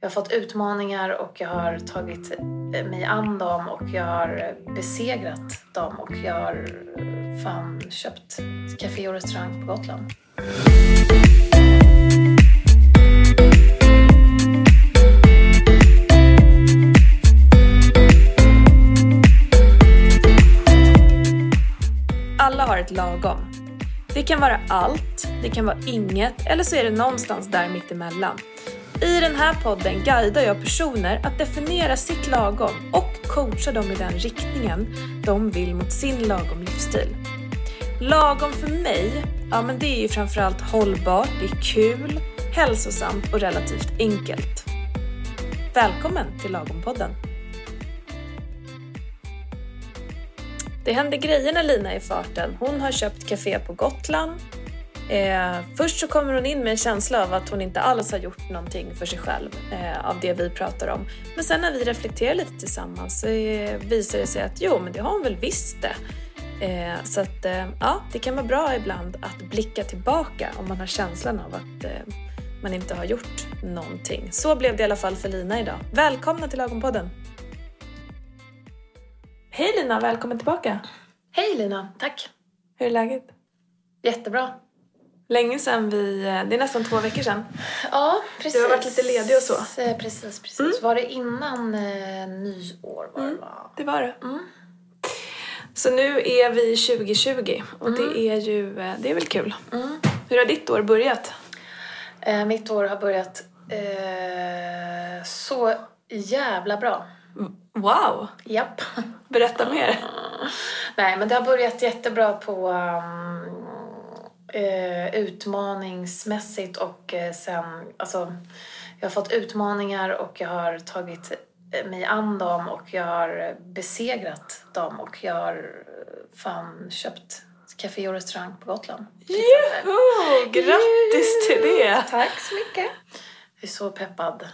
jag har fått utmaningar och jag har tagit eh, mig an dem och jag har eh, besegrat dem och jag har eh, fan köpt café och restaurang på Gotland. Alla har ett lagom. Det kan vara allt, det kan vara inget eller så är det någonstans där mittemellan. I den här podden guidar jag personer att definiera sitt lagom och coachar dem i den riktningen de vill mot sin lagom livsstil. Lagom för mig, ja men det är ju framförallt hållbart, det är kul, hälsosamt och relativt enkelt. Välkommen till Lagom-podden! Det händer grejer när Lina är i farten. Hon har köpt café på Gotland. Eh, först så kommer hon in med en känsla av att hon inte alls har gjort någonting för sig själv eh, av det vi pratar om. Men sen när vi reflekterar lite tillsammans så eh, visar det sig att jo, men det har hon väl visst det. Eh, så att eh, ja, det kan vara bra ibland att blicka tillbaka om man har känslan av att eh, man inte har gjort någonting. Så blev det i alla fall för Lina idag. Välkomna till Lagompodden! Hej Lina, välkommen tillbaka! Hej Lina, tack! Hur är läget? Jättebra. Länge sedan vi, det är nästan två veckor sedan. Ja, precis. Du har varit lite ledig och så. Eh, Precis, precis. Var det innan eh, nyår? Var det, va? Det var det. Mm. Så nu är vi 2020 och det är ju, eh, det är väl kul. Mm. Hur har ditt år börjat? Eh, mitt år har börjat eh, så jävla bra. Wow! Japp. Berätta mer. Nej, men det har börjat jättebra på um, eh, utmaningsmässigt och eh, sen, alltså, jag har fått utmaningar och jag har tagit mig an dem och jag har besegrat dem och jag har eh, fan köpt café och restaurang på Gotland. Joho! Grattis till det! Tack så mycket. Jag är så peppad.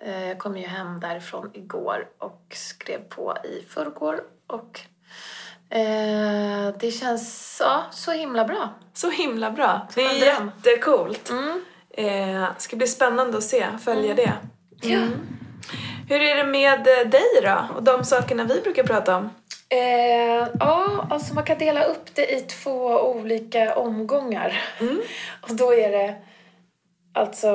Eh, Jag kom ju hem därifrån igår och skrev på i förrgår och eh, det känns ja, så himla bra. Så himla bra. Det är jättecoolt. Mm. Eh, ska bli spännande att se, följa det. Ja. Hur är det med eh, dig då? Och de sakerna vi brukar prata om? Eh, ja, alltså man kan dela upp det i två olika omgångar. Och då är det alltså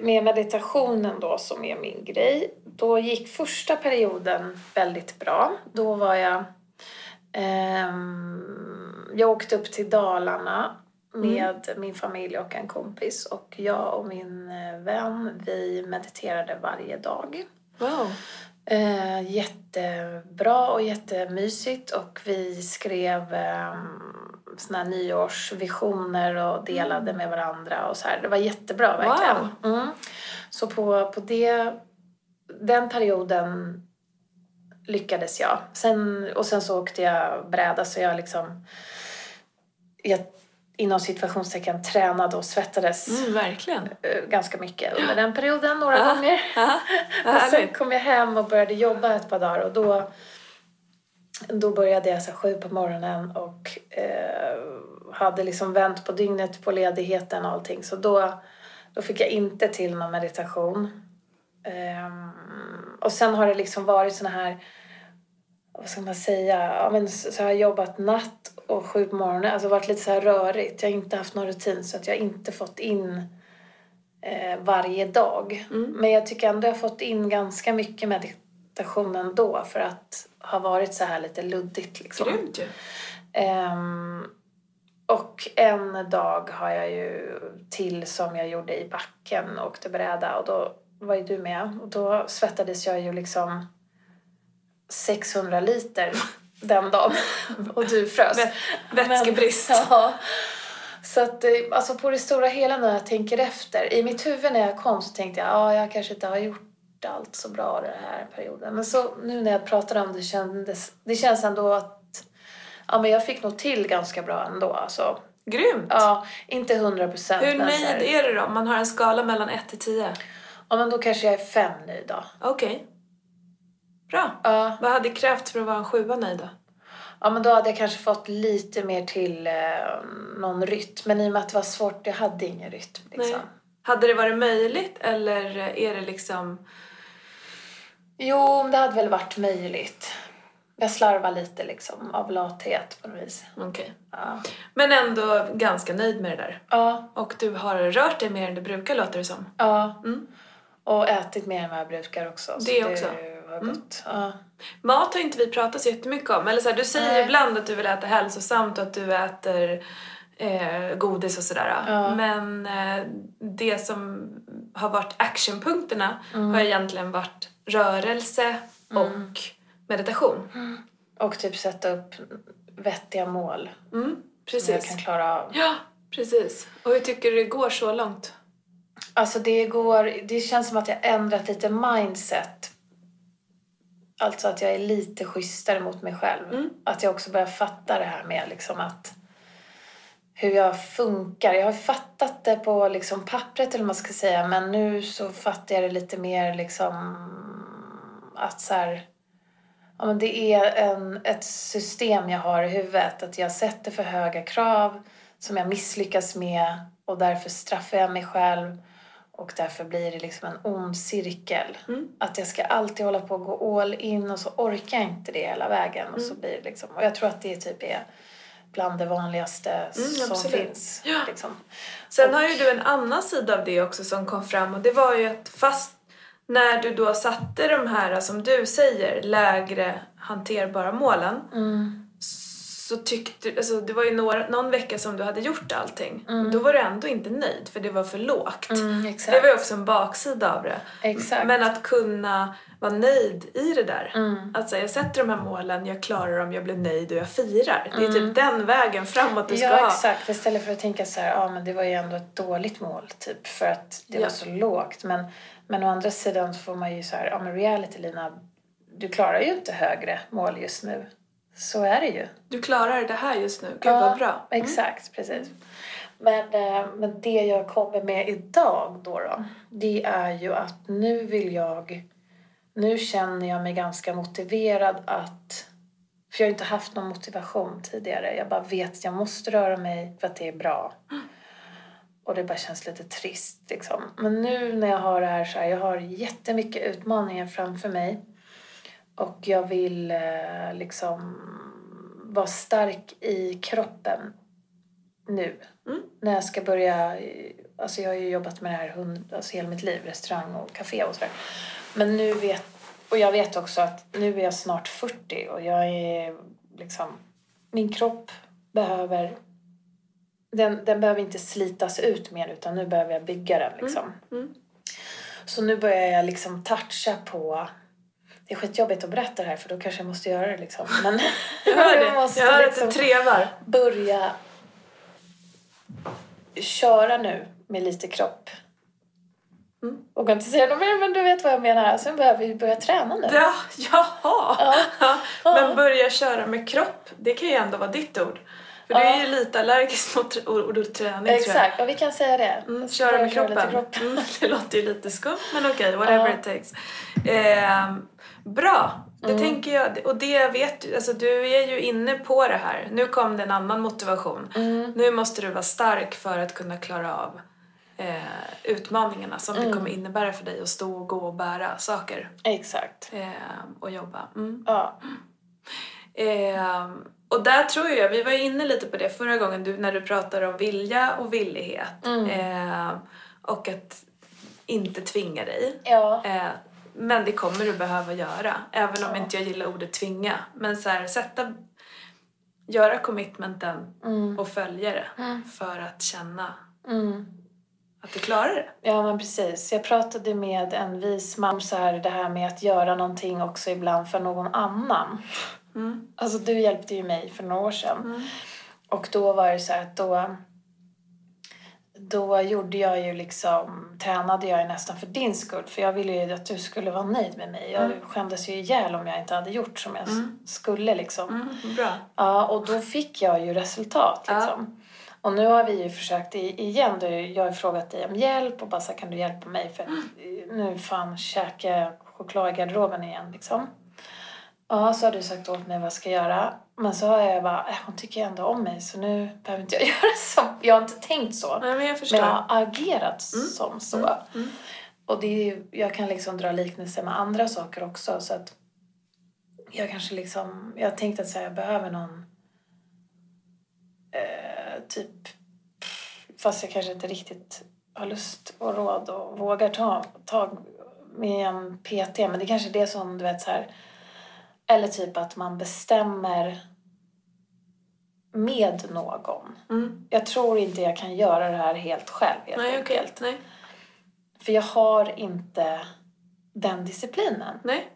med meditationen då som är min grej. Då gick första perioden väldigt bra. Då var jag... ehm, jag åkte upp till Dalarna med min familj och en kompis. Och jag och min eh, vän, vi mediterade varje dag. Wow. Eh, jättebra och jättemysigt och vi skrev eh, såna nyårsvisioner och delade med varandra och så här. Det var jättebra verkligen. Mm. Så på, på det, den perioden lyckades jag. Sen, och sen så åkte jag bräda så jag liksom jag, inom situationstecken tränade och svettades Mm, verkligen. eh, ganska mycket under den perioden, några Ja. gånger. Vad Och sen kom jag hem och började jobba ett par dagar och då, då började jag så sju på morgonen och eh, hade liksom vänt på dygnet på ledigheten och allting. Så då, då fick jag inte till någon meditation. Ehm, och sen har det liksom varit såna här, vad ska man säga, ja, men så har jag jobbat natt och sju på morgonen. Alltså varit lite så här rörigt. Jag har inte haft någon rutin så att jag inte fått in eh, varje dag. Men jag tycker ändå jag har fått in ganska mycket meditation ändå för att ha varit så här lite luddigt liksom. Grymt ju. Ehm, och en dag har jag ju till som jag gjorde i backen och åkte bräda och då var ju du med och då svettades jag ju liksom 600 liter den dagen och du frös. Vä- vätskebrist. Men, ja. Så att, eh, alltså på det stora hela när jag tänker efter, i mitt huvud när jag kom så tänkte jag, ja, ah, jag kanske inte har gjort allt så bra den här perioden. Men så nu när jag pratar om det kändes, det känns ändå att, ja men jag fick nog till ganska bra ändå alltså. Grymt! Ja, inte hundra procent. Hur nöjd är du då? Om man har en skala mellan 1 till 10? Ja, men då kanske jag är fem nöjd då. Okej. Bra. Ja, Vad hade krävts för att vara en sjua nöjd då? ja, men då hade jag kanske fått lite mer till eh, någon rytm. Men i och med att det var svårt, jag hade ingen rytm liksom. Hade det varit möjligt eller är det liksom... Jo, det hade väl varit möjligt. Jag slarvar lite liksom av lathet på något vis. Okej. Ja. Men ändå ganska nöjd med det där. Ja, Och du har rört dig mer än du brukar låter det som. ja. Mm. Och ätit mer än vad jag brukar också. så Det också. har gått. Ja. Mat har inte vi pratat så jättemycket om. Eller så här, du säger Nej. ibland att du vill äta hälsosamt och att du äter eh, godis och sådär. Ja. Men eh, det som har varit actionpunkterna Mm. har egentligen varit rörelse och meditation. Och typ sätta upp vettiga mål Mm, som jag precis. kan klara av. Ja, precis. Och hur tycker du det går så långt? Alltså det går, det känns som att jag ändrat lite mindset. Alltså att jag är lite schysstare mot mig själv. Mm. Att jag också börjar fatta det här med liksom att hur jag funkar. Jag har fattat det på liksom pappret eller vad man ska säga men nu så fattar jag det lite mer liksom att så här, ja, men det är en, ett system jag har i huvudet. Att jag sätter för höga krav som jag misslyckas med och därför straffar jag mig själv. Och därför blir det liksom en ond cirkel. Mm. Att jag ska alltid hålla på och gå all in och så orkar jag inte det hela vägen. Och, Mm. så blir det liksom, och jag tror att det typ är bland det vanligaste som Mm, absolut. finns. Ja. Liksom. Sen har ju du en annan sida av det också som kom fram och det var ju att fast när du då satte de här, som du säger, lägre hanterbara målen Mm. Så tyckte alltså det var ju några, någon vecka som du hade gjort allting. Mm. Då var du ändå inte nöjd för det var för lågt. Mm, Det var ju också en baksida av det. Exakt. Men att kunna vara nöjd i det där. Mm. Säga, jag sätter de här målen, jag klarar dem, jag blir nöjd och jag firar. Det är typ den vägen framåt du ska Mm. ja, ha. exakt. Istället för att tänka så här, ja men det var ju ändå ett dåligt mål typ för att det Ja. var så lågt. Men, men å andra sidan så får man ju så här, ja men reality Lina, du klarar ju inte högre mål just nu. Så är det ju. Du klarar det här just nu, gud vad bra. Mm. Exakt, precis. Men, eh, men det jag kommer med idag då, då, det är ju att nu vill jag, nu känner jag mig ganska motiverad att, för jag har inte haft någon motivation tidigare. Jag bara vet att jag måste röra mig för att det är bra. Och det bara känns lite trist liksom. Men nu när jag har det här så här, jag har jättemycket utmaningar framför mig. Och jag vill eh, liksom vara stark i kroppen nu. Mm. När jag ska börja, alltså jag har ju jobbat med det här hund, alltså hela mitt liv, restaurang och café och sådär. Men nu vet, och jag vet också att nu är jag snart 40 och jag är liksom, min kropp behöver, den, den behöver inte slitas ut mer utan nu behöver jag bygga den liksom. Mm. Så nu börjar jag liksom toucha på det är skitjobbigt att berätta det här för då kanske jag måste göra det liksom. Men Jag hör det, måste jag hör liksom att det trevar. börja köra nu med lite kropp. Mm. Vågar inte säga något mer men du vet vad jag menar. Sen behöver vi börja träna nu. Ja, jaha! Ja. Men börja köra med kropp, det kan ju ändå vara ditt ord. För du är ju lite allergisk mot ordet träning. Exakt, och vi kan säga det. Mm, ska köra med kroppen. lite kropp. Mm, det låter ju lite skumt men okej, whatever Ja. it takes. Ehm, bra, det Mm. tänker jag. Och det vet du, alltså du är ju inne på det här. Nu kom det en annan motivation. Mm. Nu måste du vara stark för att kunna klara av eh, utmaningarna som Mm. det kommer innebära för dig att stå och gå och bära saker Exakt. ehm, och jobba. Mm. Ja. Ehm, och där tror jag, vi var inne lite på det förra gången du, när du pratade om vilja och villighet. Mm. Ehm, och att inte tvinga dig. Ja. Ehm, men det kommer du behöva göra. Även om Ja. inte jag gillar ordet tvinga. Men så här, sätta, göra commitmenten Mm. och följa det. Mm. För att känna Mm. att du klarar det. Ja men precis. Jag pratade med en vis man om så här, det här med att göra någonting också ibland för någon annan. Mm. Alltså du hjälpte ju mig för några år sedan. Mm. Och då var det så att då, då gjorde jag ju liksom, tränade jag ju nästan för din skull. För jag ville ju att du skulle vara nöjd med mig. Jag Mm. skämdes ju ihjäl om jag inte hade gjort som jag Mm. skulle liksom. Mm. Bra. Ja, och då fick jag ju resultat Ja. liksom. Och nu har vi ju försökt igen då, jag har frågat dig om hjälp och bara så här, kan du hjälpa mig för Mm. nu fan käkar jag choklad i garderoben igen liksom. Ja, så har du sagt åt mig vad jag ska göra. Men så har jag bara, äh, hon tycker ändå om mig så nu behöver inte jag göra så. Jag har inte tänkt så. Nej, men jag förstår. Men jag har agerat som så. Mm. Och det är ju, jag kan liksom dra liknelser med andra saker också. Så att jag kanske liksom, jag har tänkt att säga jag behöver någon eh, typ, fast jag kanske inte riktigt har lust och råd och vågar ta tag med en PT. Men det kanske är det som du vet så här, eller typ att man bestämmer med någon. Mm. Jag tror inte jag kan göra det här helt själv helt Nej, enkelt. Nej. För jag har inte den disciplinen. Nej.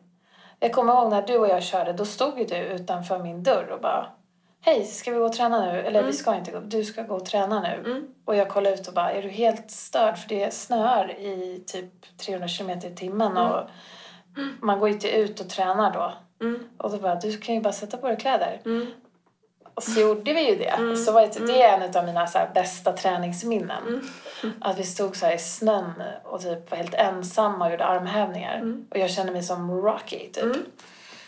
Jag kommer ihåg när du och jag körde, då stod ju du utanför min dörr och bara Hej, ska vi gå och träna nu? Eller vi ska inte gå, du ska gå och träna nu. Mm. Och jag kollade ut och bara, är du helt störd? För det snöar i typ 300 km i timmen och man går inte ut och tränar då. Mm. Och då bara, du kan ju bara sätta på dig kläder. Mm. Och så gjorde vi ju det. Så var det, det är en av mina så här, bästa träningsminnen. Att vi stod så här i snön och typ var helt ensamma och gjorde armhävningar. Och jag kände mig som Rocky typ.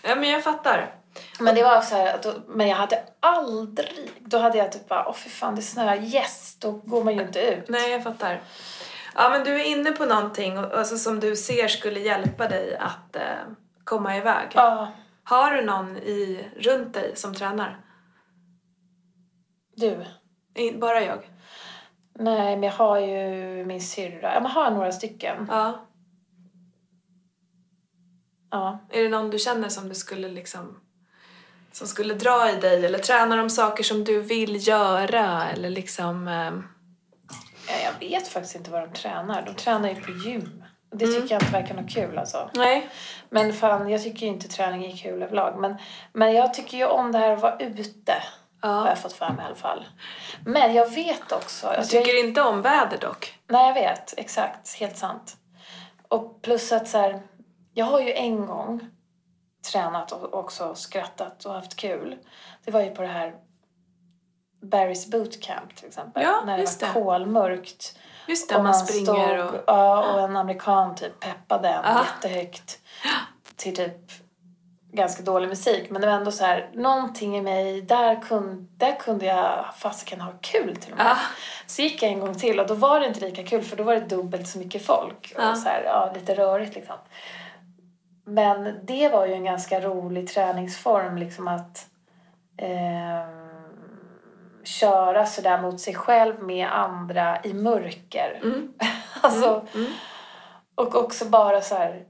Ja, men jag fattar. Men det var så här, då, men jag hade aldrig, då hade jag typ bara, åh fy fan det snöar, yes, då går man ju inte ut. Nej, jag fattar. Ja, men du är inne på någonting alltså, som du ser skulle hjälpa dig att eh, komma iväg. Ja, Har du någon i, runt dig som tränar? du. Bara jag? Nej, men jag har ju min syrra, jag har några stycken. Ja. Ja. Är det någon du känner som du skulle liksom som skulle dra i dig eller tränar de saker som du vill göra eller liksom eh, ja, jag vet faktiskt inte vad de tränar. De tränar ju på gym. Det tycker jag inte verkar något kul alltså. Nej. Men fan, jag tycker ju inte träning är kul överlag. Men, men jag tycker ju om det här att vara ute. Har Ja. jag fått för mig i alla fall. Men jag vet också. Du alltså, jag- tycker inte om väder dock? Nej, jag vet. Exakt. Helt sant. Och plus att så här, jag har ju en gång tränat och också skrattat och haft kul. Det var ju på det här Barry's Bootcamp till exempel. Ja, när det var kolmörkt. Just det, och man springer stod, och... Ja, och en amerikan typ peppade en Ja. jättehögt. Till typ ganska dålig musik. Men det var ändå så här, någonting i mig, där, kun, där kunde jag fasiken ha kul till och med. Ja. Så gick jag en gång till och då var det inte lika kul för då var det dubbelt så mycket folk. Och så här, ja, lite rörigt liksom. Men det var ju en ganska rolig träningsform liksom att ehm, köra sådär mot sig själv med andra i mörker. Mm. alltså, Mm. och också bara så här.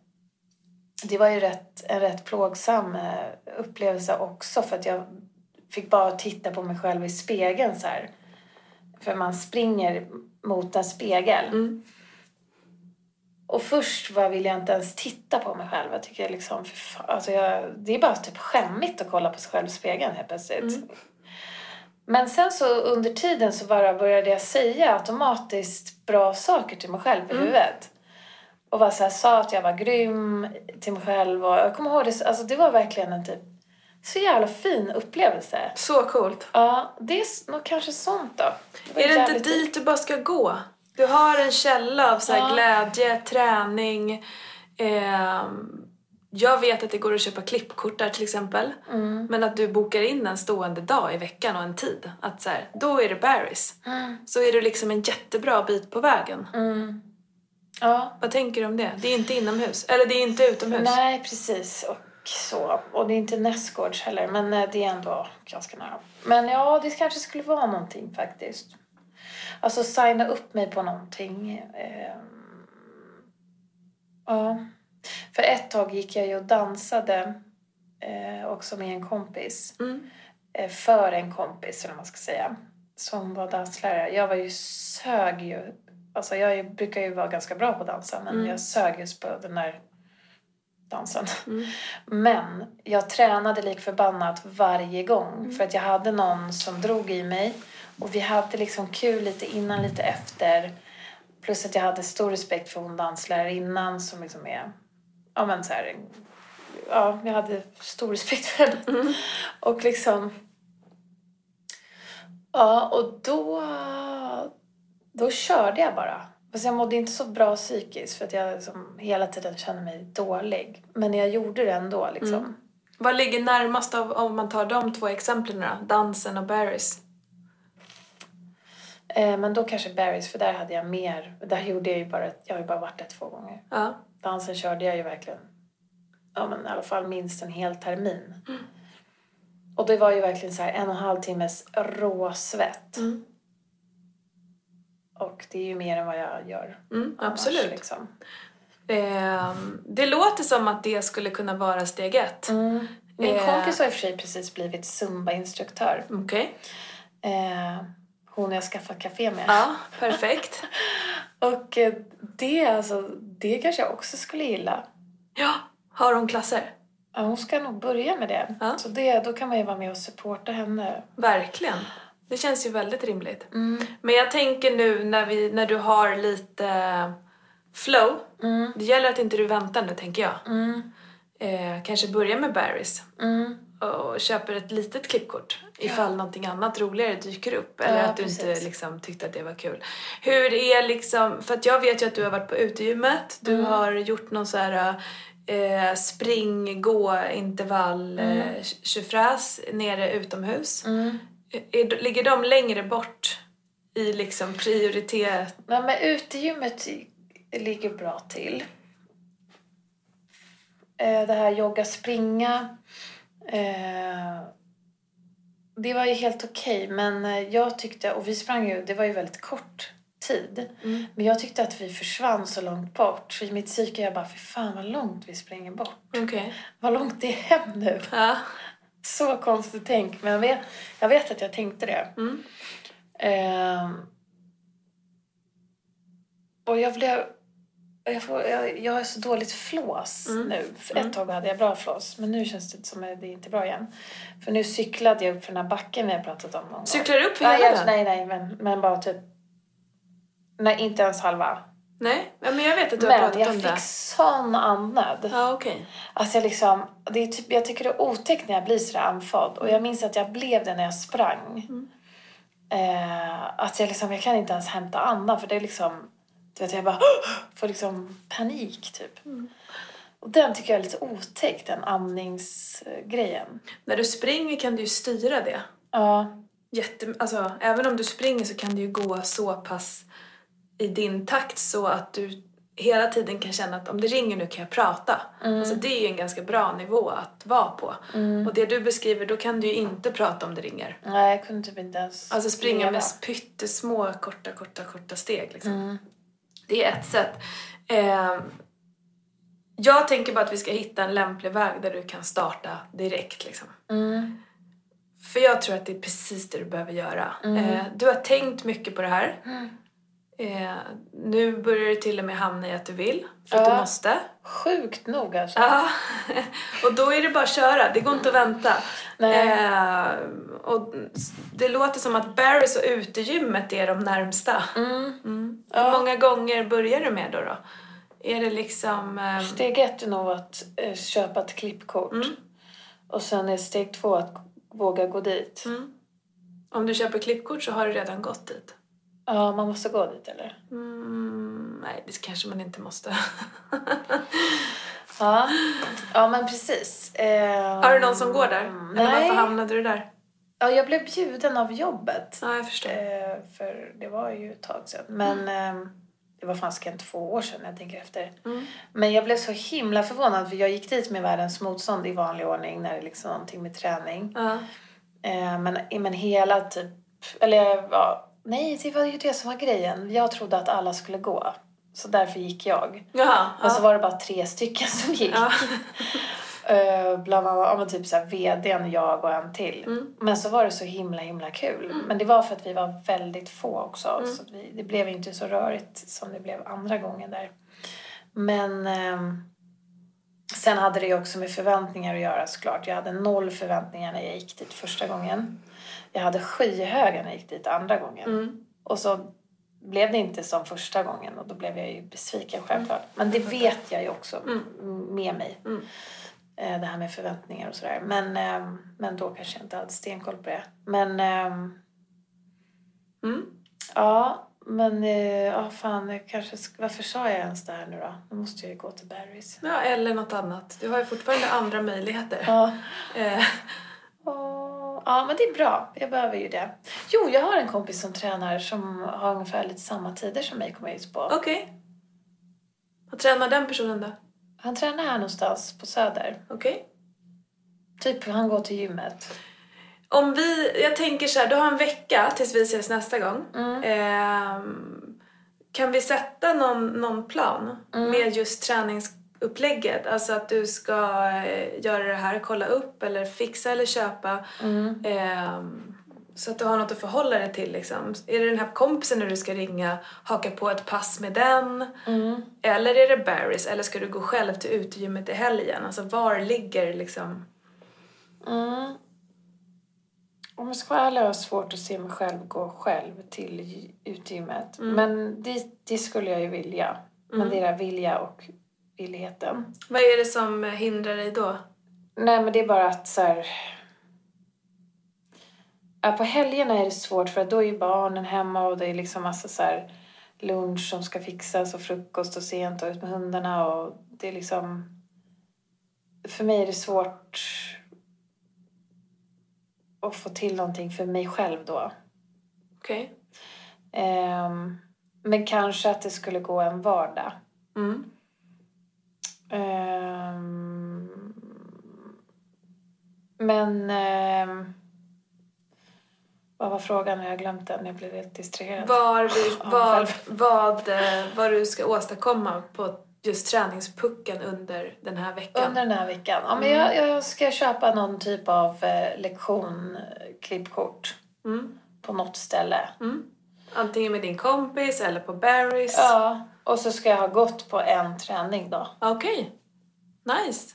Det var ju rätt, en rätt plågsam eh, upplevelse också för att jag fick bara titta på mig själv i spegeln så här. För man springer mot en spegel. Mm. Och först var vill jag inte ens titta på mig själv. Jag tycker liksom, för fan, alltså jag, det är bara typ skämmigt att kolla på sig själv i spegeln helt plötsligt. Men sen så under tiden så bara började jag säga automatiskt bra saker till mig själv i huvudet. Och bara så här, sa att jag var grym till mig själv. Och jag kommer ihåg det, alltså det var verkligen en typ så jävla fin upplevelse. Så coolt. Ja, det är nog kanske sånt då. var Är det inte dit du bara ska gå? Du har en källa av så här Ja. glädje, träning. ehm, jag vet att det går att köpa klippkort där till exempel. Mm. Men att du bokar in en stående dag i veckan och en tid. Att så här, då är det Barry's. Så är du liksom en jättebra bit på vägen. Mm. Ja, Vad tänker du om det? Det är inte inomhus. Eller det är inte utomhus. Nej, precis. Och så. Och det är inte nästgårds heller, men eh, det är ändå ganska nära. Men ja, det kanske skulle vara någonting faktiskt. Alltså signa upp mig på någonting. ehm, Ja. För ett tag gick jag ju och dansade eh, också med en kompis. Mm. Eh, för en kompis, eller vad man ska säga. Som var danslärare. Jag var ju sög ju. Alltså jag brukar ju vara ganska bra på att dansa, men jag sög just på den där dansen. Men jag tränade lik förbannat varje gång. För att jag hade någon som drog i mig. Och vi hade liksom kul lite innan, lite efter. Plus att jag hade stor respekt för hon danslärarinnan som liksom är... Ja men så här, Ja, jag hade stor respekt för henne. Och liksom... Ja, och då... Då körde jag bara. Fast jag mådde inte så bra psykiskt för att jag liksom hela tiden kände mig dålig. Men jag gjorde det ändå liksom. Vad ligger närmast av om man tar de två exemplen då? Dansen och Barry's? Eh, men då kanske Barry's, för där hade jag mer. Där gjorde jag ju bara, jag har ju bara varit där två gånger. Ja. Dansen körde jag ju verkligen, ja men i alla fall minst en hel termin. Och det var ju verkligen så här en och en halv timmes råsvett. Mm. Och det är ju mer än vad jag gör Mm, annars, absolut. Liksom. Ehm, det låter som att det skulle kunna vara steg ett. Min Eh. kompis har i och för sig precis blivit Zumba-instruktör. Okej. Eh, hon jag skaffat café med. Ja, perfekt. Och eh, det, alltså, det kanske jag också skulle gilla. Ja, har hon klasser? Ja, hon ska nog börja med det. Ja. Så det, då kan man ju vara med och supporta henne. Verkligen. Det känns ju väldigt rimligt. Men jag tänker nu när, vi, när du har lite flow. Det gäller att inte du väntar nu, tänker jag. Eh, kanske börja med Barry's. Och köper ett litet klippkort ifall någonting annat roligare dyker upp. Eller Ja, att du inte precis. liksom, tyckte att det var kul. Hur är liksom, för att jag vet ju att du har varit på utegymmet. Du har gjort någon så här eh, spring, gå, intervall, eh, tjofräs nere utomhus. Är, ligger de längre bort i liksom prioritet? Nej, men utegymmet ligger bra till. Eh, det här jogga, springa. Eh, det var ju helt okej, men eh, jag tyckte, och vi sprang ju, det var ju väldigt kort tid. Men jag tyckte att vi försvann så långt bort. För i mitt psyke jag bara, för fan vad långt vi springer bort. Okej. Vad långt det är hem nu. Ja. Så konstigt tänk, men jag vet, jag vet att jag tänkte det. Mm. Ehm, och jag blev... Jag, får, jag, jag har så dåligt flås Mm. nu. För ett tag hade jag bra flås, men nu känns det som att det inte är bra igen. För nu cyklade jag upp för den här backen vi har pratat om någon. Cyklar du upp för hela jag, den? nej, nej, men, men bara typ... Nej, inte ens halva. Nej, men jag vet att du har Men pratat jag om fick det. sån andnöd. Ja, okej. Alltså jag liksom, det är typ, jag tycker det är otäckt när jag blir sådär andfådd. Och jag minns att jag blev det när jag sprang. Eh, att jag liksom, jag kan inte ens hämta andan för det är liksom, du vet jag bara får liksom panik typ. Och den tycker jag är lite otäck, den andningsgrejen. När du springer kan du ju styra det. Ja, Jätte, alltså, även om du springer så kan det ju gå så pass i din takt så att du hela tiden kan känna att om det ringer nu kan jag prata. Alltså, det är ju en ganska bra nivå att vara på. Och det du beskriver, då kan du ju inte prata om det ringer. nej jag kunde typ inte ens Alltså springa leva. med pyttesmå, korta, korta, korta steg liksom. Det är ett sätt. Eh, jag tänker bara att vi ska hitta en lämplig väg där du kan starta direkt liksom. Mm. För jag tror att det är precis det du behöver göra. Eh, du har tänkt mycket på det här. Eh, nu börjar du till och med hamna i att du vill, för att Ja. du måste. Sjukt nog alltså. Ja, och då är det bara att köra. Det går inte att vänta. Nej. Eh, och det låter som att Barry's och utegymmet är de närmsta. Mm. Hur många gånger börjar du med då? då? Är det liksom... Eh, Steg ett är nog att eh, köpa ett klippkort. Mm. Och sen är steg två att våga gå dit. om du köper klippkort så har du redan gått dit. Ja, man måste gå dit eller? Mm, nej, det kanske man inte måste. Ja, ja men precis. Eh, har du någon som går där? Eller nej. varför hamnade du där? Ja, jag blev bjuden av jobbet. Ja, jag förstår. Eh, för det var ju ett tag sedan. Men eh, det var fan två år sedan jag tänker efter. Men jag blev så himla förvånad för jag gick dit med världens motstånd i vanlig ordning när det är liksom någonting med träning. Ja. Eh, men, men hela typ, eller ja, nej det var ju det som var grejen. Jag trodde att alla skulle gå. Så därför gick jag. Jaha. Och så var det bara tre stycken som gick. Ja. Eh, bland annat ja, men typ så här, vdn, jag och en till. Mm. Men så var det så himla himla kul. Men det var för att vi var väldigt få också. Mm. Så vi, det blev inte så rörigt som det blev andra gången där. Men ehm, sen hade det ju också med förväntningar att göra såklart. Jag hade noll förväntningar när jag gick dit första gången. Jag hade skyhöga när jag gick dit andra gången. Mm. Och så blev det inte som första gången och då blev jag ju besviken självklart. Men det vet jag ju också m- med mig. Eh, Det här med förväntningar och sådär. Men, ehm, men då kanske jag inte hade stenkoll på det. Men ehm, Mm. ja, men eh, ja, fan, jag kanske, sk- varför sa jag ens det här nu då? Nu måste jag ju gå till Barry's. Ja, eller något annat. Du har ju fortfarande andra möjligheter. Ja. Eh, ja, men det är bra. Jag behöver ju det. Jo, jag har en kompis som tränar som har ungefär lite samma tider som mig kommer ut på. Okej. Vad tränar den personen då? Han tränar här någonstans på Söder. Okej. Typ, han går till gymmet. Om vi, jag tänker så här, du har en vecka tills vi ses nästa gång. Mm. Ehm, kan vi sätta någon, någon plan Mm. med just träningsupplägget? Alltså att du ska eh, göra det här, kolla upp eller fixa eller köpa. Mm. Ehm, så att du har något att förhålla dig till liksom. Är det den här kompisen när du ska ringa, haka på ett pass med den? Mm. Eller är det Barry's? Eller ska du gå själv till utegymmet i helgen? Alltså var ligger liksom... Mm. Om jag ska vara ärlig har jag svårt att se mig själv gå själv till gy- utegymmet. Men det, det skulle jag ju vilja. Men det är vilja och villigheten. Vad är det som hindrar dig då? Nej, men det är bara att så här... På helgerna är det svårt för då är ju barnen hemma och det är liksom massa så här lunch som ska fixas och frukost och sent och ut med hundarna och det är liksom... För mig är det svårt att få till någonting för mig själv då. Okej. Ehm, men kanske att det skulle gå en vardag. Mm. Ehm, men... ehm, vad var frågan? Jag har glömt den. Jag blev helt distraherad. Var, vi, vad, vad, eh, vad du ska åstadkomma på just träningspucken under den här veckan. Under den här veckan? Ja, men jag, jag ska köpa någon typ av eh, lektion, eh, klippkort Mm. på något ställe. Mm. Antingen med din kompis eller på Barry's. Ja, och så ska jag ha gått på en träning då. Okej. Nice.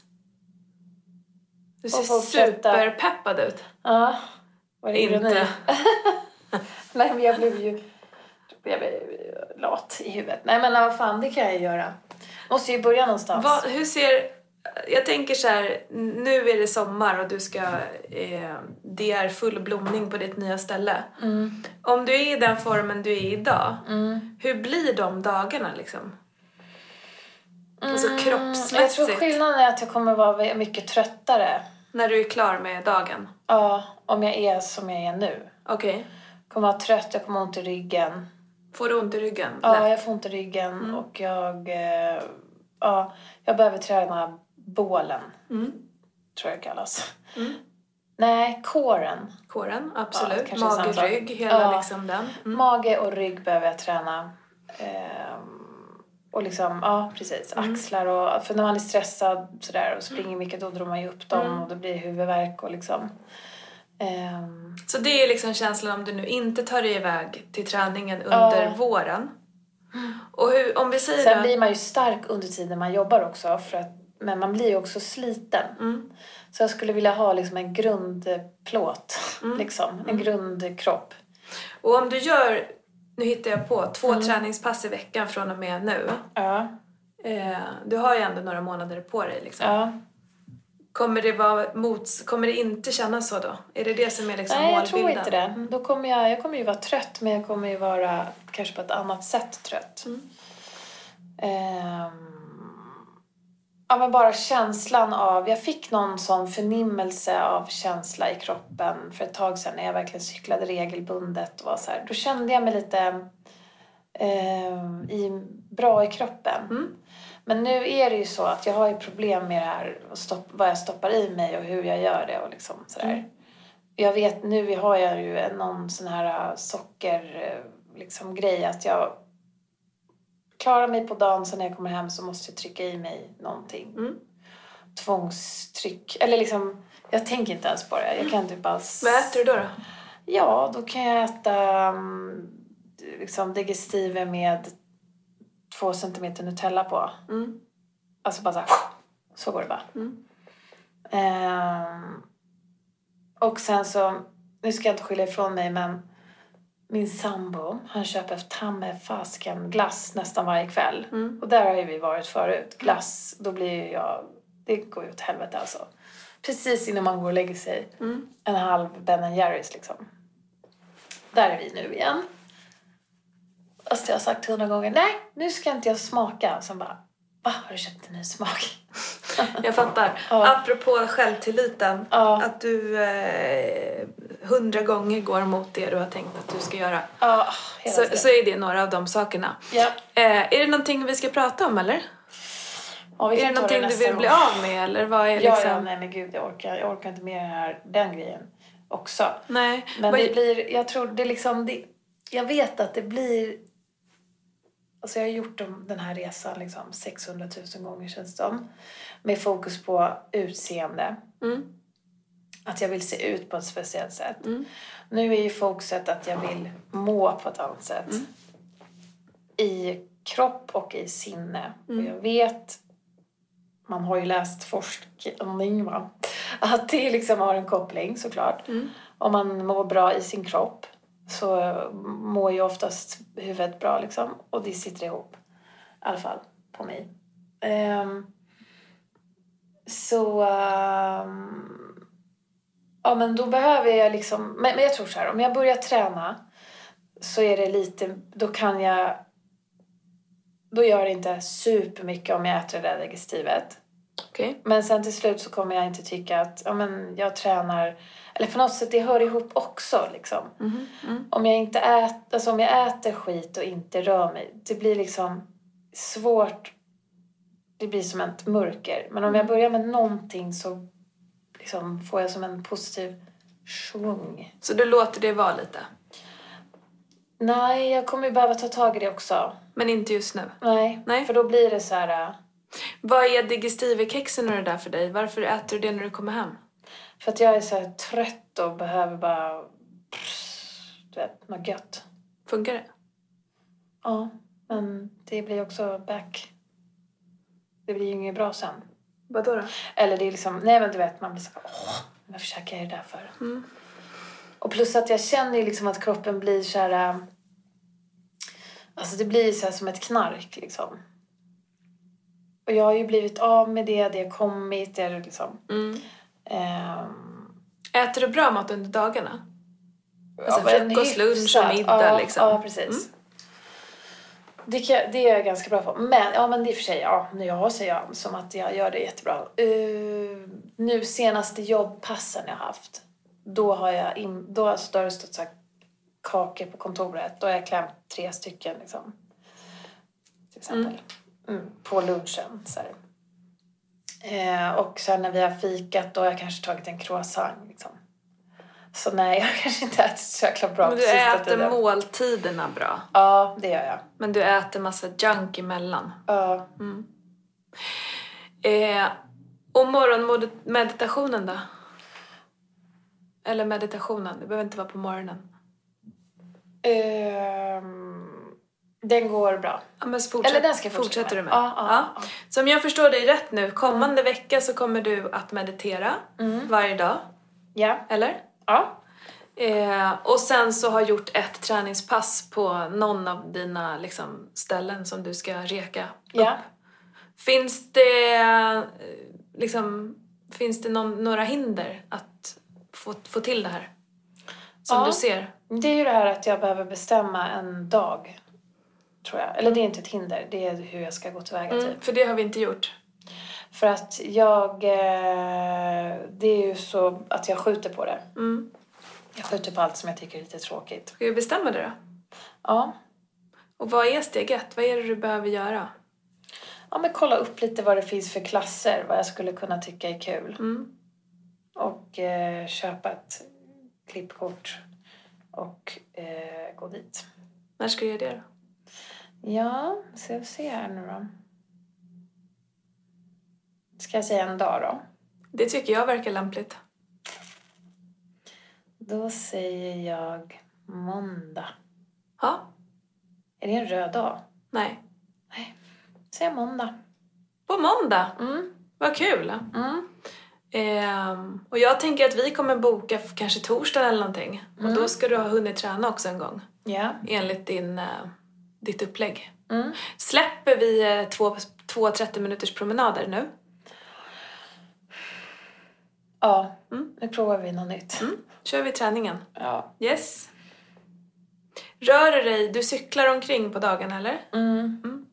Du ser superpeppad ut. Ja, var det ironi? Inte. Nej, men jag blev ju jag blev lat i huvudet. Nej, men vad fan, det kan jag göra. Måste ju börja någonstans. Vad, hur ser... Jag tänker så här, nu är det sommar och du ska... Eh, det är full blomning på ditt nya ställe. Mm. Om du är i den formen du är idag, Mm. hur blir de dagarna liksom? Alltså Mm, Jag tror kroppsmässigt, skillnaden är att jag kommer vara mycket tröttare. När du är klar med dagen. Ja, om jag är som jag är nu. Okej. kommer vara trött, jag kommer ont i ryggen. Får du ont i ryggen? Ja, Lätt. jag får ont i ryggen och jag... Eh, ja, jag behöver träna bålen, Mm. tror jag det kallas. Mm. Nej, kåren. Kåren, Ja, absolut. samma Mage, rygg, hela Ja. liksom den. Mm. Mage och rygg behöver jag träna. Och liksom, ja precis, Mm. axlar och... För när man är stressad sådär och springer mycket då drar man ju upp dem Mm. och det blir huvudvärk och liksom... ehm, Så det är liksom känslan om du nu inte tar dig iväg till träningen under Ja. våren. Och hur, om vi säger Sen då... blir man ju stark under tiden man jobbar också. För att, men man blir ju också sliten. Mm. Så jag skulle vilja ha liksom en grundplåt. Mm. Liksom, en grundkropp. Och om du gör, nu hittar jag på, två Mm. träningspass i veckan från och med nu. Ja. Eh, du har ju ändå några månader på dig liksom. ja. Kommer det vara mots, kommer det inte kännas så då? Är det det som är liksom Nej, jag tror inte det. Då kommer jag, jag kommer ju vara trött men jag kommer ju vara kanske på ett annat sätt trött. Mm. Ehm, ja men bara känslan av, jag fick någon sån förnimmelse av känsla i kroppen för ett tag sedan när jag verkligen cyklade regelbundet och var så här. Då kände jag mig lite ehm, i, bra i kroppen. Mm. Men nu är det ju så att jag har ju problem med det här, och stopp, vad jag stoppar i mig och hur jag gör det och liksom sådär. Mm. Jag vet, nu har jag ju någon sån här socker äh, liksom grej att jag klarar mig på dagen, sen när jag kommer hem så måste jag trycka i mig någonting. Mm. Tvångstryck. Eller liksom, jag tänker inte ens på det. Jag kan typ bara... Vad äter du då? då? Ja, då kan jag äta um, liksom digestive med två centimeter Nutella på. Mm. Alltså bara så här, så går det bara. Mm. Ehm, och sen så, nu ska jag inte skylla ifrån mig men min sambo, han köper ta med fasken glass nästan varje kväll. Mm. Och där har ju vi varit förut. Glass, då blir jag, det går ju åt helvete alltså. Precis innan man går och lägger sig. Mm. En halv Ben Jerrys liksom. Där är vi nu igen. Fast jag har sagt hundra gånger, nej nu ska inte jag smaka. Sen bara, va har du köpt en ny smak? Jag fattar. Ja. Apropå självtilliten. Ja. Att du eh, hundra gånger går emot det du har tänkt att du ska göra. Ja, Så, så är det några av de sakerna. ja. Eh, är det någonting vi ska prata om eller? Ja, vi Är det någonting du nästa vill bli av med eller vad är Ja, liksom? ja, nej men gud jag orkar, jag orkar inte med den här, den grejen också. Nej. Men Vad- det blir, jag tror det liksom, det, jag vet att det blir, alltså jag har gjort den här resan liksom 600 000 gånger känns det som. Med fokus på utseende, Mm. att jag vill se ut på ett speciellt sätt. Mm. Nu är ju fokuset att jag vill må på ett annat sätt. Mm. I kropp och i sinne. Mm. Och jag vet, man har ju läst forskning va? Att det liksom har en koppling såklart. Mm. Om man mår bra i sin kropp så mår ju oftast huvudet bra liksom. Och det sitter ihop. I alla fall på mig. Ehm, så... ehm, ja men då behöver jag liksom... Men, men jag tror så här, om jag börjar träna så är det lite... Då kan jag... Då gör det inte supermycket om jag äter det där digestivet. Okej. Men sen till slut så kommer jag inte tycka att ja, men jag tränar... Eller på något sätt, det hör ihop också liksom. Mhm. Mm. Om jag inte äter, alltså om jag äter skit och inte rör mig, det blir liksom svårt. Det blir som ett mörker. Men om jag börjar med någonting så liksom får jag som en positiv svung. Så du låter det vara lite? Nej, jag kommer ju behöva ta tag i det också. Men inte just nu? Nej, Nej. för då blir det så här... äh, Vad är digestive-kexen och det där för dig? Varför äter du det när du kommer hem? För att jag är så trött och behöver bara... Du vet, något gött. Funkar det? Ja, men det blir också back... Det blir ju inget bra sen. Vadå då? Eller det är liksom, nej men du vet, man blir så här, åh, varför käkar jag det där för? Mm. Och plus att jag känner ju liksom att kroppen blir så här, äh, alltså det blir så här som ett knark liksom. Och jag har ju blivit av med det, det har kommit, det är liksom, Mm. Ehm, Äter du bra mat under dagarna? Alltså ja, frukost, lunch och middag, ja, liksom. Ja, precis. Det, kan, det är jag ganska bra på. Men, ja men det är för sig, ja, nu jag ser jag som att jag gör det jättebra. Uh, nu senaste jobbpassen jag haft, då har jag in, då, alltså, då har det stått så här kakor på kontoret. Då har jag klämt tre stycken liksom. Till exempel. Mm, på lunchen. Så här. Eh, och sen när vi har fikat, då har jag kanske tagit en croissant liksom. Så nej, jag har kanske inte ätit så jäkla bra Men du äter tiden. måltiderna bra. Ja, det gör jag. Men du äter massa junk emellan. Ja. Eh, och morgonmeditationen då? Eller meditationen, det behöver inte vara på morgonen. Ehm, den går bra. Ja, men fortsätt, Eller den ska jag fortsätta fortsätter du med. med? Ja, ja, ja. Så om jag förstår dig rätt nu, kommande vecka så kommer du att meditera Mm. varje dag, Ja. eller? Ja. Eh, och sen så har gjort ett träningspass på någon av dina liksom, ställen som du ska reka upp. Ja. Finns det, liksom, finns det någon, några hinder att få, få till det här? Som Ja. du ser? Det är ju det här att jag behöver bestämma en dag. Tror jag. Eller det är inte ett hinder. Det är hur jag ska gå tillväga Mm, typ. för det har vi inte gjort. För att jag... Eh, det är ju så att jag skjuter på det. Mm. Jag skjuter på allt som jag tycker är lite tråkigt. Ska vi bestämma det då? Ja. Och vad är steg ett? Vad är det du behöver göra? Ja, men kolla upp lite vad det finns för klasser. Vad jag skulle kunna tycka är kul. Mm. Och eh, köpa ett klippkort. Och eh, gå dit. När ska du göra det då? Ja, ska vi se här nu då. Ska jag säga en dag då? Det tycker jag verkar lämpligt. Då säger jag måndag. Ja? Är det en röd dag? Nej. Säger jag måndag. På måndag? Mm. Vad kul! Mm. Ehm, och jag tänker att vi kommer boka kanske torsdag eller någonting. Och Mm. då ska du ha hunnit träna också en gång. Ja. Enligt din, eh, ditt upplägg. Mm. Släpper vi eh, två, två 30 minuters promenader nu? Ja, Mm. nu provar vi något nytt. Mm. Kör vi träningen. Ja. Yes. Rör du dig, du cyklar omkring på dagarna eller? Mm.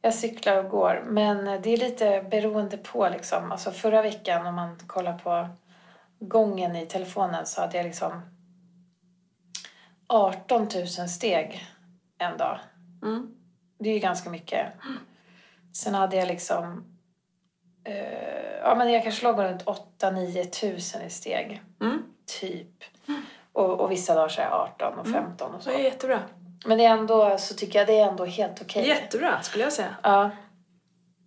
Jag cyklar och går, men det är lite beroende på liksom. Alltså förra veckan om man kollar på gången i telefonen så hade jag liksom 18 000 steg en dag. Mm. Det är ju ganska mycket. Sen hade jag liksom... Eh, ja, men jag kanske låg runt 8-9 tusen i steg. Mm. Typ. Och, och vissa dagar så är jag 18 och 15 och så. Det är jättebra. Men det är ändå, så tycker jag det är ändå helt okej. Jättebra skulle jag säga. Ja.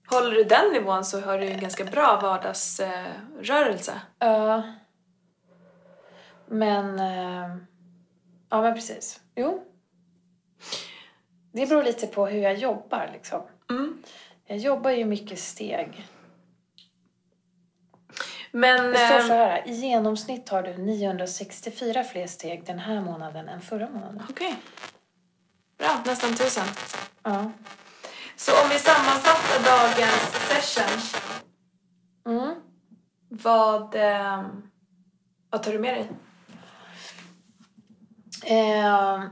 Håller du den nivån så har du en ganska bra vardagsrörelse. Ja. Men... Eh, ja, men precis. Jo. Det beror lite på hur jag jobbar liksom. Mm. Jag jobbar ju mycket steg. Men... Det står så eh, här. I genomsnitt har du 964 fler steg den här månaden än förra månaden. Okej. Bra, nästan tusen. Ja. Så om vi sammanfattar dagens session. Mm. Vad, eh, vad tar du med dig? Eh,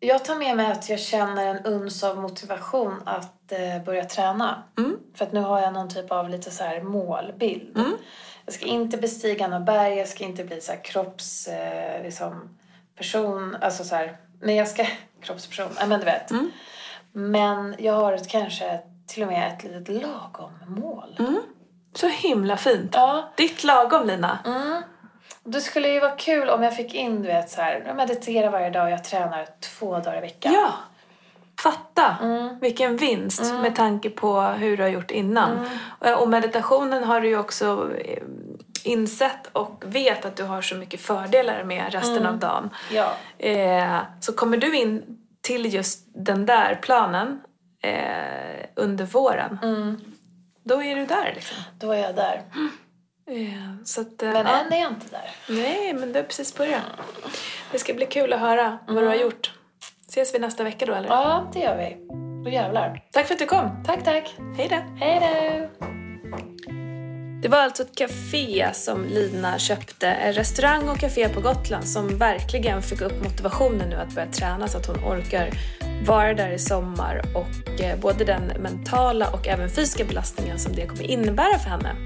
jag tar med mig att jag känner en uns av motivation att eh, börja träna. Mm. För att nu har jag någon typ av lite så här målbild. Mm. Jag ska inte bestiga några berg, jag ska inte bli så här kropps... Eh, liksom, person, alltså så här... Men jag ska... Kroppsperson, ja men du vet. Mm. Men jag har ett, kanske till och med ett litet lagom mål. Mm. Så himla fint. Ja. Ditt lagom Lina. Mm. Det skulle ju vara kul om jag fick in, du vet så här, jag mediterar varje dag och jag tränar två dagar i veckan. Ja. Fatta Mm. vilken vinst med tanke på hur du har gjort innan. Och- Och meditationen har du ju också eh, insett och vet att du har så mycket fördelar med resten av dagen. Ja. Eh, så kommer du in till just den där planen eh, under våren, Mm. då är du där liksom. Då är jag där. Eh, så att, eh, Men ja. än är jag inte där. Nej, men du har precis börjat. Det ska bli kul att höra vad du har gjort. Ses vi nästa vecka då eller? Ja, det gör vi. Då jävlar. Tack för att du kom. Tack, tack. Hej då. Hej då! Det var alltså ett café som Lina köpte, en restaurang och café på Gotland som verkligen fick upp motivationen nu att börja träna så att hon orkar vara där i sommar och eh, både den mentala och även fysiska belastningen som det kommer innebära för henne.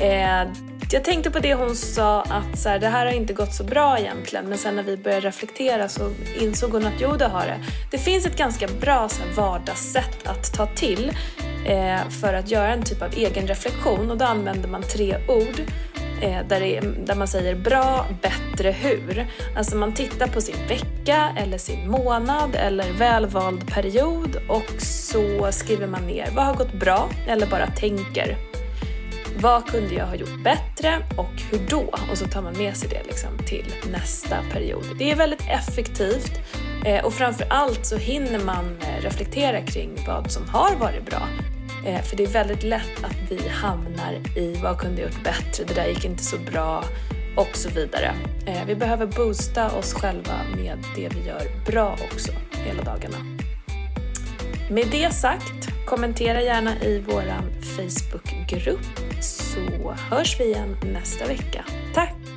Eh, jag tänkte på det hon sa att så här, det här har inte gått så bra egentligen men sen när vi började reflektera så insåg hon att jo det har det. Det finns ett ganska bra så här, vardagssätt att ta till Eh, för att göra en typ av egen reflektion och då använder man tre ord eh, där, det, där man säger bra, bättre, hur. Alltså man tittar på sin vecka eller sin månad eller välvald period och så skriver man ner vad har gått bra eller bara tänker. Vad kunde jag ha gjort bättre och hur då? Och så tar man med sig det liksom till nästa period. Det är väldigt effektivt eh, och framför allt så hinner man reflektera kring vad som har varit bra. Eh, för det är väldigt lätt att vi hamnar i vad kunde jag gjort bättre, det där gick inte så bra och så vidare. Eh, vi behöver boosta oss själva med det vi gör bra också hela dagarna. Med det sagt, kommentera gärna i vår Facebookgrupp så hörs vi igen nästa vecka. Tack!